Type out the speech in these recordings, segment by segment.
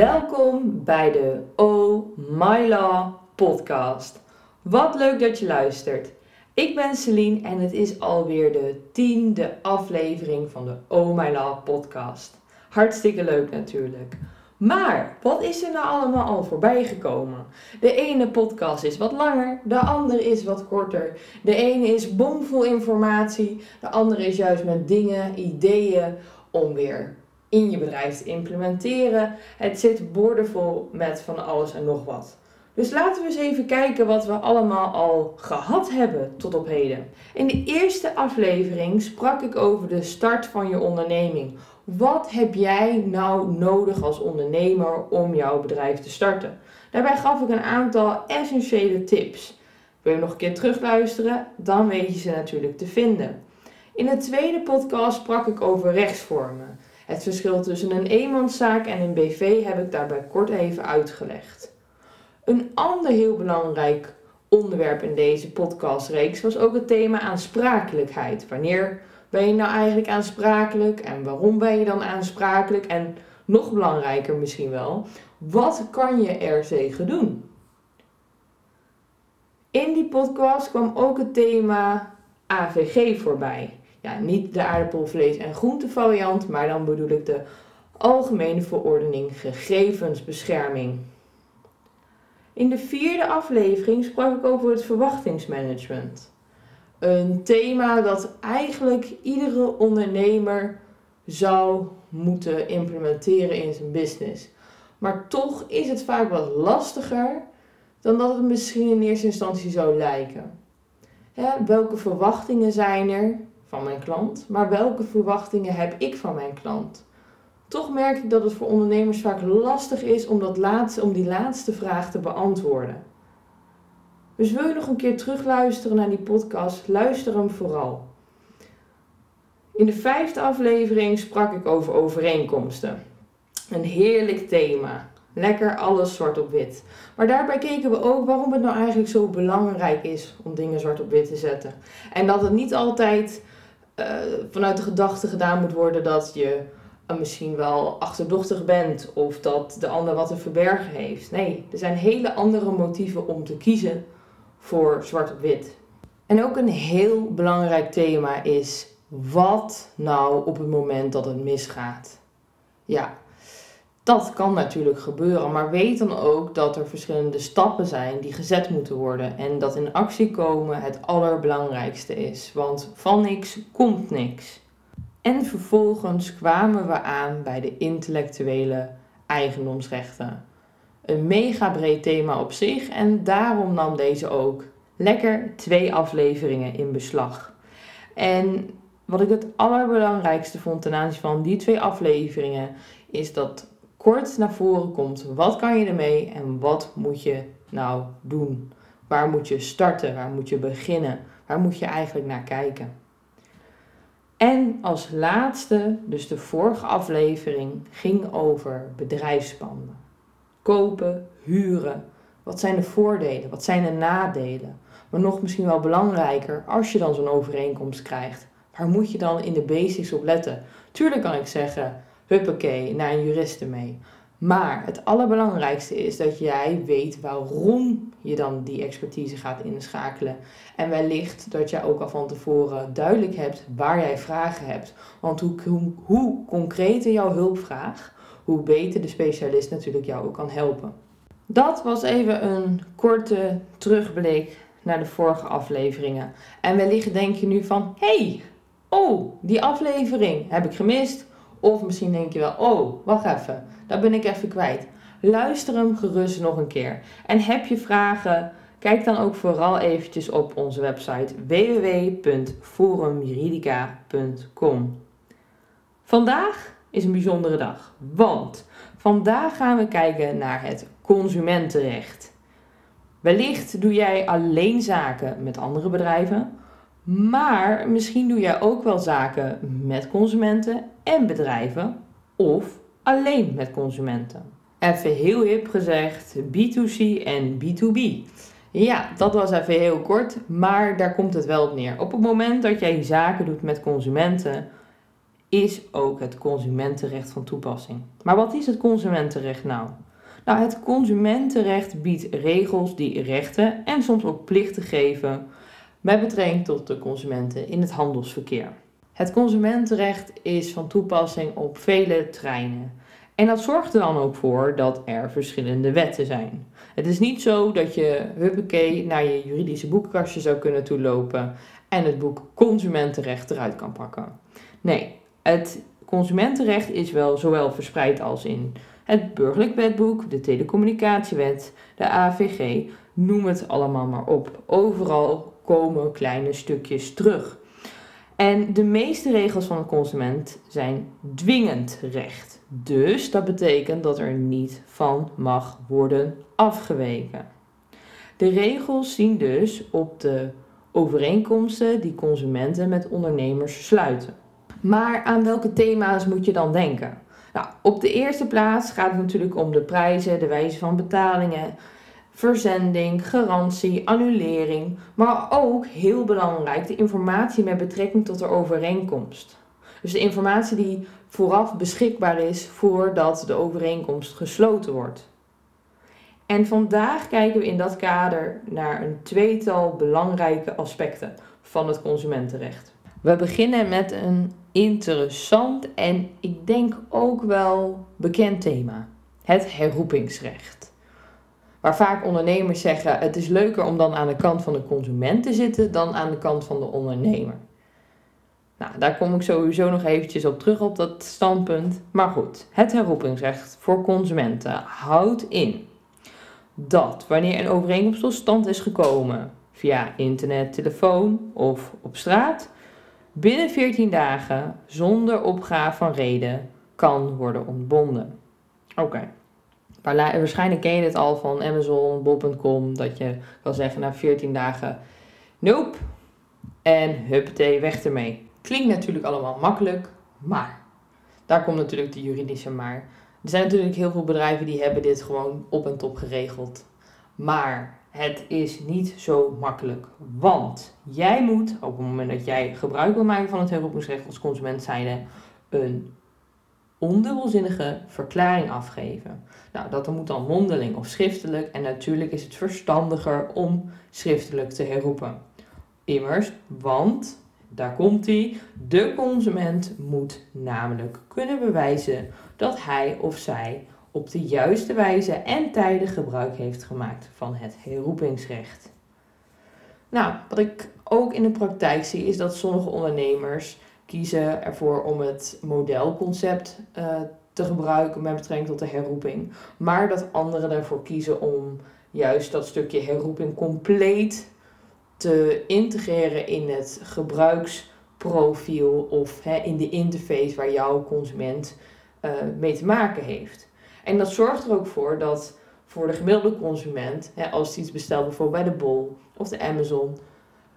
Welkom bij de Oh My Law podcast. Wat leuk dat je luistert. Ik ben Celine en het is alweer de tiende aflevering van de Oh My Law podcast. Hartstikke leuk natuurlijk. Maar wat is er nou allemaal al voorbij gekomen? De ene podcast is wat langer, de andere is wat korter. De ene is bomvol informatie, de andere is juist met dingen, ideeën om weer in je bedrijf te implementeren. Het zit boordevol met van alles en nog wat. Dus laten we eens even kijken wat we allemaal al gehad hebben tot op heden. In de eerste aflevering sprak ik over de start van je onderneming. Wat heb jij nou nodig als ondernemer om jouw bedrijf te starten? Daarbij gaf ik een aantal essentiële tips. Wil je nog een keer terugluisteren? Dan weet je ze natuurlijk te vinden. In de tweede podcast sprak ik over rechtsvormen. Het verschil tussen een eenmanszaak en een BV heb ik daarbij kort even uitgelegd. Een ander heel belangrijk onderwerp in deze podcastreeks was ook het thema aansprakelijkheid. Wanneer ben je nou eigenlijk aansprakelijk en waarom ben je dan aansprakelijk? En nog belangrijker misschien wel, wat kan je er tegen doen? In die podcast kwam ook het thema AVG voorbij. Ja, niet de aardappel, vlees en groentevariant, maar dan bedoel ik de Algemene Verordening Gegevensbescherming. In de vierde aflevering sprak ik over het verwachtingsmanagement. Een thema dat eigenlijk iedere ondernemer zou moeten implementeren in zijn business. Maar toch is het vaak wat lastiger dan dat het misschien in eerste instantie zou lijken. Hè, welke verwachtingen zijn er van mijn klant, maar welke verwachtingen heb ik van mijn klant? Toch merk ik dat het voor ondernemers vaak lastig is om, dat laatste, om die laatste vraag te beantwoorden. Dus wil je nog een keer terugluisteren naar die podcast, luister hem vooral. In de vijfde aflevering sprak ik over overeenkomsten. Een heerlijk thema. Lekker alles zwart op wit. Maar daarbij keken we ook waarom het nou eigenlijk zo belangrijk is om dingen zwart op wit te zetten. En dat het niet altijd vanuit de gedachte gedaan moet worden dat je uh, misschien wel achterdochtig bent of dat de ander wat te verbergen heeft. Nee, er zijn hele andere motieven om te kiezen voor zwart op wit. En ook een heel belangrijk thema is wat nou op het moment dat het misgaat. Ja, dat kan natuurlijk gebeuren, maar weet dan ook dat er verschillende stappen zijn die gezet moeten worden en dat in actie komen het allerbelangrijkste is, want van niks komt niks. En vervolgens kwamen we aan bij de intellectuele eigendomsrechten. Een mega breed thema op zich en daarom nam deze ook lekker twee afleveringen in beslag. En wat ik het allerbelangrijkste vond ten aanzien van die twee afleveringen is dat kort naar voren komt wat kan je ermee en wat moet je nou doen. Waar moet je starten? Waar moet je beginnen? Waar moet je eigenlijk naar kijken? En als laatste, dus de vorige aflevering, ging over bedrijfspanden. Kopen, huren. Wat zijn de voordelen? Wat zijn de nadelen? Maar nog misschien wel belangrijker, als je dan zo'n overeenkomst krijgt, waar moet je dan in de basics op letten? Tuurlijk kan ik zeggen, huppakee, naar een juriste mee. Maar het allerbelangrijkste is dat jij weet waarom je dan die expertise gaat inschakelen. En wellicht dat jij ook al van tevoren duidelijk hebt waar jij vragen hebt. Want hoe, hoe, concreter jouw hulpvraag, hoe beter de specialist natuurlijk jou ook kan helpen. Dat was even een korte terugblik naar de vorige afleveringen. En wellicht denk je nu van, hey, oh, die aflevering heb ik gemist. Of misschien denk je wel, oh, wacht even, daar ben ik even kwijt. Luister hem gerust nog een keer. En heb je vragen, kijk dan ook vooral eventjes op onze website www.forumjuridica.com. Vandaag is een bijzondere dag, want vandaag gaan we kijken naar het consumentenrecht. Wellicht doe jij alleen zaken met andere bedrijven, maar misschien doe jij ook wel zaken met consumenten en bedrijven of alleen met consumenten. Even heel hip gezegd, B2C en B2B. Ja, dat was even heel kort, maar daar komt het wel op neer. Op het moment dat jij zaken doet met consumenten, is ook het consumentenrecht van toepassing. Maar wat is het consumentenrecht nou? Nou, het consumentenrecht biedt regels die rechten en soms ook plichten geven met betrekking tot de consumenten in het handelsverkeer. Het consumentenrecht is van toepassing op vele treinen. En dat zorgt er dan ook voor dat er verschillende wetten zijn. Het is niet zo dat je huppakee naar je juridische boekenkastje zou kunnen toelopen en het boek Consumentenrecht eruit kan pakken. Nee, het consumentenrecht is wel zowel verspreid als in het burgerlijk wetboek, de telecommunicatiewet, de AVG, noem het allemaal maar op. Overal komen kleine stukjes terug. En de meeste regels van de consument zijn dwingend recht. Dus dat betekent dat er niet van mag worden afgeweken. De regels zien dus op de overeenkomsten die consumenten met ondernemers sluiten. Maar aan welke thema's moet je dan denken? Nou, op de eerste plaats gaat het natuurlijk om de prijzen, de wijze van betalingen, verzending, garantie, annulering, maar ook heel belangrijk de informatie met betrekking tot de overeenkomst. Dus de informatie die vooraf beschikbaar is voordat de overeenkomst gesloten wordt. En vandaag kijken we in dat kader naar een tweetal belangrijke aspecten van het consumentenrecht. We beginnen met een interessant en ik denk ook wel bekend thema: het herroepingsrecht. Waar vaak ondernemers zeggen: het is leuker om dan aan de kant van de consument te zitten dan aan de kant van de ondernemer. Nou, daar kom ik sowieso nog eventjes op terug op dat standpunt. Maar goed, het herroepingsrecht voor consumenten houdt in dat wanneer een overeenkomst tot stand is gekomen via internet, telefoon of op straat, binnen 14 dagen zonder opgave van reden kan worden ontbonden. Oké. Waarschijnlijk ken je dit al van Amazon, Bob.com, dat je kan zeggen na 14 dagen nope en huppatee, weg ermee. Klinkt natuurlijk allemaal makkelijk, maar daar komt natuurlijk de juridische maar. Er zijn natuurlijk heel veel bedrijven die hebben dit gewoon op en top geregeld. Maar het is niet zo makkelijk. Want jij moet, op het moment dat jij gebruik wil maken van het herroepingsrecht als consument zijnde, een ondubbelzinnige verklaring afgeven. Nou, dat moet dan mondeling of schriftelijk. En natuurlijk is het verstandiger om schriftelijk te herroepen. Immers, want, daar komt hij, de consument moet namelijk kunnen bewijzen dat hij of zij op de juiste wijze en tijden gebruik heeft gemaakt van het herroepingsrecht. Nou, wat ik ook in de praktijk zie is dat sommige ondernemers kiezen ervoor om het modelconcept uh, te gebruiken met betrekking tot de herroeping, maar dat anderen ervoor kiezen om juist dat stukje herroeping compleet te integreren in het gebruiksprofiel of hè, in de interface waar jouw consument uh, mee te maken heeft. En dat zorgt er ook voor dat voor de gemiddelde consument, hè, als hij iets bestelt bijvoorbeeld bij de Bol of de Amazon,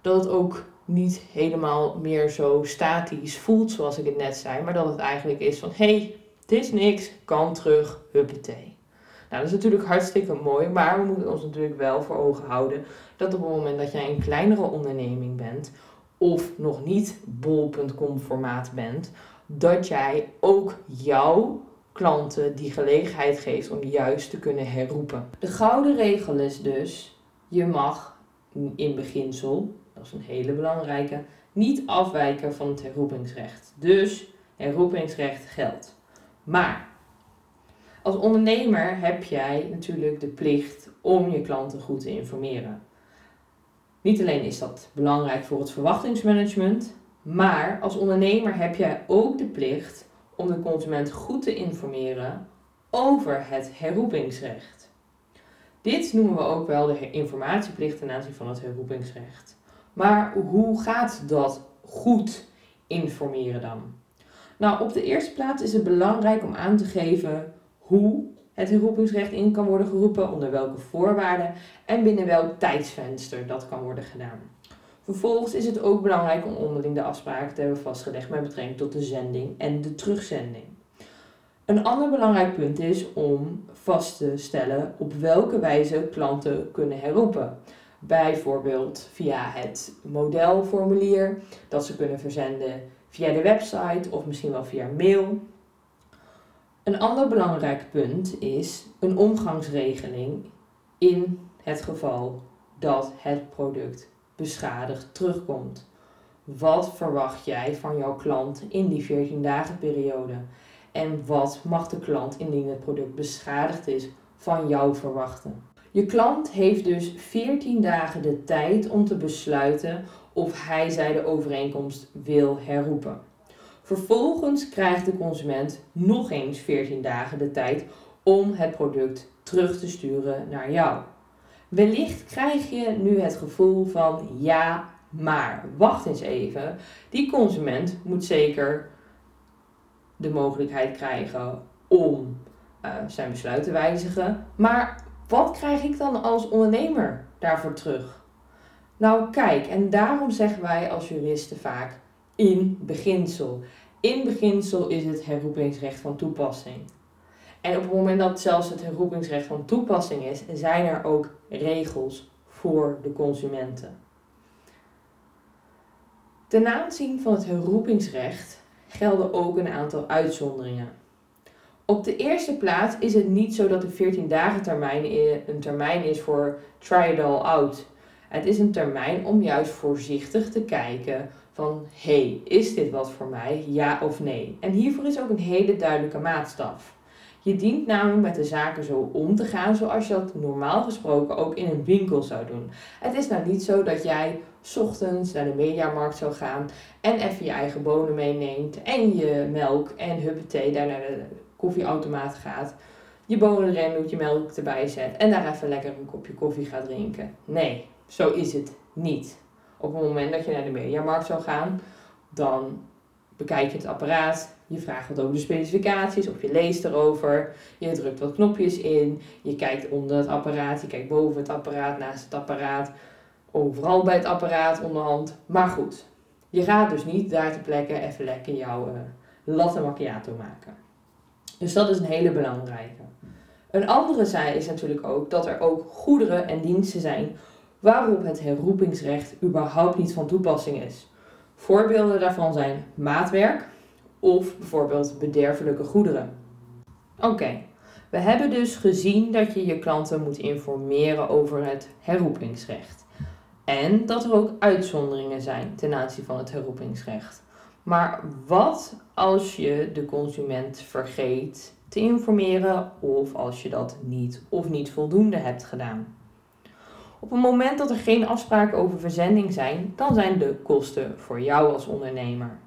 dat het ook niet helemaal meer zo statisch voelt zoals ik het net zei, maar dat het eigenlijk is van hé, hey, het is niks, kan terug, huppatee. Nou, dat is natuurlijk hartstikke mooi, maar we moeten ons natuurlijk wel voor ogen houden dat op het moment dat jij een kleinere onderneming bent of nog niet bol.com formaat bent, dat jij ook jouw klanten die gelegenheid geeft om juist te kunnen herroepen. De gouden regel is dus, je mag in beginsel, is een hele belangrijke, niet afwijken van het herroepingsrecht. Dus herroepingsrecht geldt. Maar als ondernemer heb jij natuurlijk de plicht om je klanten goed te informeren. Niet alleen is dat belangrijk voor het verwachtingsmanagement, maar als ondernemer heb jij ook de plicht om de consument goed te informeren over het herroepingsrecht. Dit noemen we ook wel de informatieplicht ten aanzien van het herroepingsrecht. Maar hoe gaat dat goed informeren dan? Nou, op de eerste plaats is het belangrijk om aan te geven hoe het herroepingsrecht in kan worden geroepen, onder welke voorwaarden en binnen welk tijdsvenster dat kan worden gedaan. Vervolgens is het ook belangrijk om onderling de afspraken te hebben vastgelegd met betrekking tot de zending en de terugzending. Een ander belangrijk punt is om vast te stellen op welke wijze klanten kunnen herroepen. Bijvoorbeeld via het modelformulier, dat ze kunnen verzenden via de website of misschien wel via mail. Een ander belangrijk punt is een omgangsregeling in het geval dat het product beschadigd terugkomt. Wat verwacht jij van jouw klant in die 14 dagen periode? En wat mag de klant indien het product beschadigd is van jou verwachten? Je klant heeft dus 14 dagen de tijd om te besluiten of hij zij de overeenkomst wil herroepen. Vervolgens krijgt de consument nog eens 14 dagen de tijd om het product terug te sturen naar jou. Wellicht krijg je nu het gevoel van ja, maar wacht eens even. Die consument moet zeker de mogelijkheid krijgen om uh, zijn besluit te wijzigen. Maar wat krijg ik dan als ondernemer daarvoor terug? Nou, kijk, en daarom zeggen wij als juristen vaak in beginsel. In beginsel is het herroepingsrecht van toepassing. En op het moment dat zelfs het herroepingsrecht van toepassing is, zijn er ook regels voor de consumenten. Ten aanzien van het herroepingsrecht gelden ook een aantal uitzonderingen. Op de eerste plaats is het niet zo dat de 14 dagen termijn een termijn is voor try it all out. Het is een termijn om juist voorzichtig te kijken van hey, is dit wat voor mij? Ja of nee? En hiervoor is ook een hele duidelijke maatstaf. Je dient namelijk met de zaken zo om te gaan zoals je dat normaal gesproken ook in een winkel zou doen. Het is nou niet zo dat jij ochtends naar de mediamarkt zou gaan en even je eigen bonen meeneemt en je melk en huppatee daar naar de koffieautomaat gaat. Je bonen erin doet, je melk erbij zet en daar even lekker een kopje koffie gaat drinken. Nee, zo is het niet. Op het moment dat je naar de mediamarkt zou gaan, dan bekijk je het apparaat, je vraagt wat over de specificaties of je leest erover, je drukt wat knopjes in, je kijkt onder het apparaat, je kijkt boven het apparaat, naast het apparaat, overal bij het apparaat onderhand. Maar goed, je gaat dus niet daar te plekken even lekker jouw uh, latte macchiato maken. Dus dat is een hele belangrijke. Een andere zij is natuurlijk ook dat er ook goederen en diensten zijn waarop het herroepingsrecht überhaupt niet van toepassing is. Voorbeelden daarvan zijn maatwerk of bijvoorbeeld bederfelijke goederen. Oké, we hebben dus gezien dat je je klanten moet informeren over het herroepingsrecht. En dat er ook uitzonderingen zijn ten aanzien van het herroepingsrecht. Maar wat als je de consument vergeet te informeren of als je dat niet of niet voldoende hebt gedaan? Op het moment dat er geen afspraken over verzending zijn, dan zijn de kosten voor jou als ondernemer.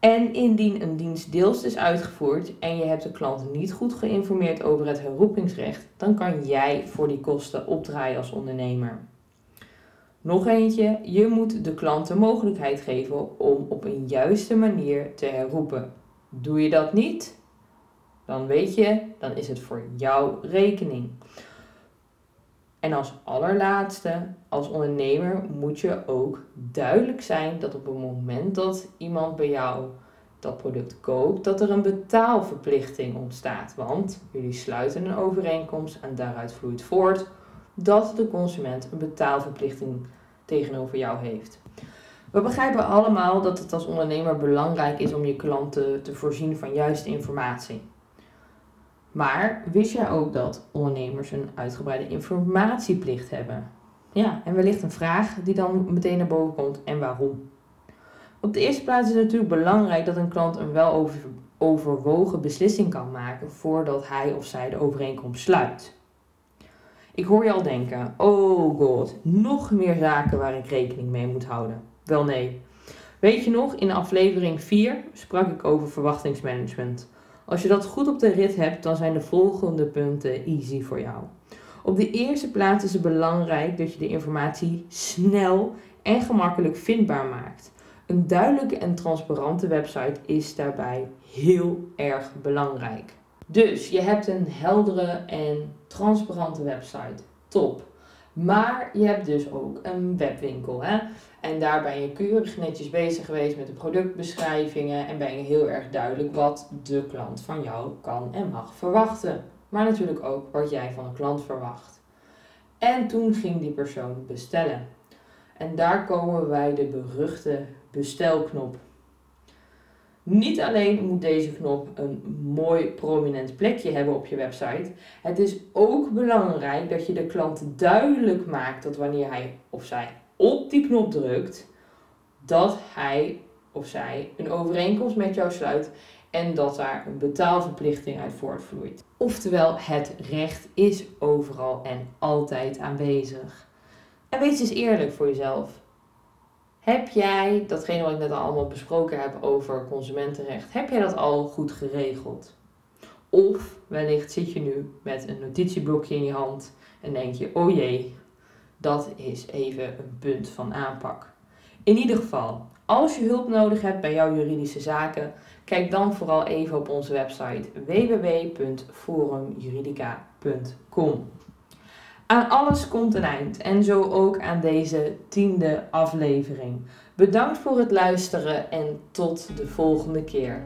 En indien een dienst deels is uitgevoerd en je hebt de klant niet goed geïnformeerd over het herroepingsrecht, dan kan jij voor die kosten opdraaien als ondernemer. Nog eentje, je moet de klant de mogelijkheid geven om op een juiste manier te herroepen. Doe je dat niet, dan weet je, dan is het voor jouw rekening. En als allerlaatste, als ondernemer moet je ook duidelijk zijn dat op het moment dat iemand bij jou dat product koopt, dat er een betaalverplichting ontstaat. Want jullie sluiten een overeenkomst en daaruit vloeit voort dat de consument een betaalverplichting tegenover jou heeft. We begrijpen allemaal dat het als ondernemer belangrijk is om je klanten te voorzien van juiste informatie. Maar wist jij ook dat ondernemers een uitgebreide informatieplicht hebben? Ja, en wellicht een vraag die dan meteen naar boven komt en waarom. Op de eerste plaats is het natuurlijk belangrijk dat een klant een wel overwogen beslissing kan maken voordat hij of zij de overeenkomst sluit. Ik hoor je al denken: oh god, nog meer zaken waar ik rekening mee moet houden. Wel nee. Weet je nog, in aflevering 4 sprak ik over verwachtingsmanagement. Als je dat goed op de rit hebt, dan zijn de volgende punten easy voor jou. Op de eerste plaats is het belangrijk dat je de informatie snel en gemakkelijk vindbaar maakt. Een duidelijke en transparante website is daarbij heel erg belangrijk. Dus je hebt een heldere en transparante website. Top. Maar je hebt dus ook een webwinkel. Hè? En daar ben je keurig netjes bezig geweest met de productbeschrijvingen. En ben je heel erg duidelijk wat de klant van jou kan en mag verwachten. Maar natuurlijk ook wat jij van een klant verwacht. En toen ging die persoon bestellen. En daar komen wij de beruchte bestelknop. Niet alleen moet deze knop een mooi prominent plekje hebben op je website, het is ook belangrijk dat je de klant duidelijk maakt dat wanneer hij of zij op die knop drukt, dat hij of zij een overeenkomst met jou sluit en dat daar een betaalverplichting uit voortvloeit. Oftewel, het recht is overal en altijd aanwezig. En wees eens eerlijk voor jezelf. Heb jij, datgene wat ik net al allemaal besproken heb over consumentenrecht, heb jij dat al goed geregeld? Of wellicht zit je nu met een notitieblokje in je hand en denk je, oh jee, dat is even een punt van aanpak. In ieder geval, als je hulp nodig hebt bij jouw juridische zaken, kijk dan vooral even op onze website www.forumjuridica.com. Aan alles komt een eind en zo ook aan deze tiende aflevering. Bedankt voor het luisteren en tot de volgende keer.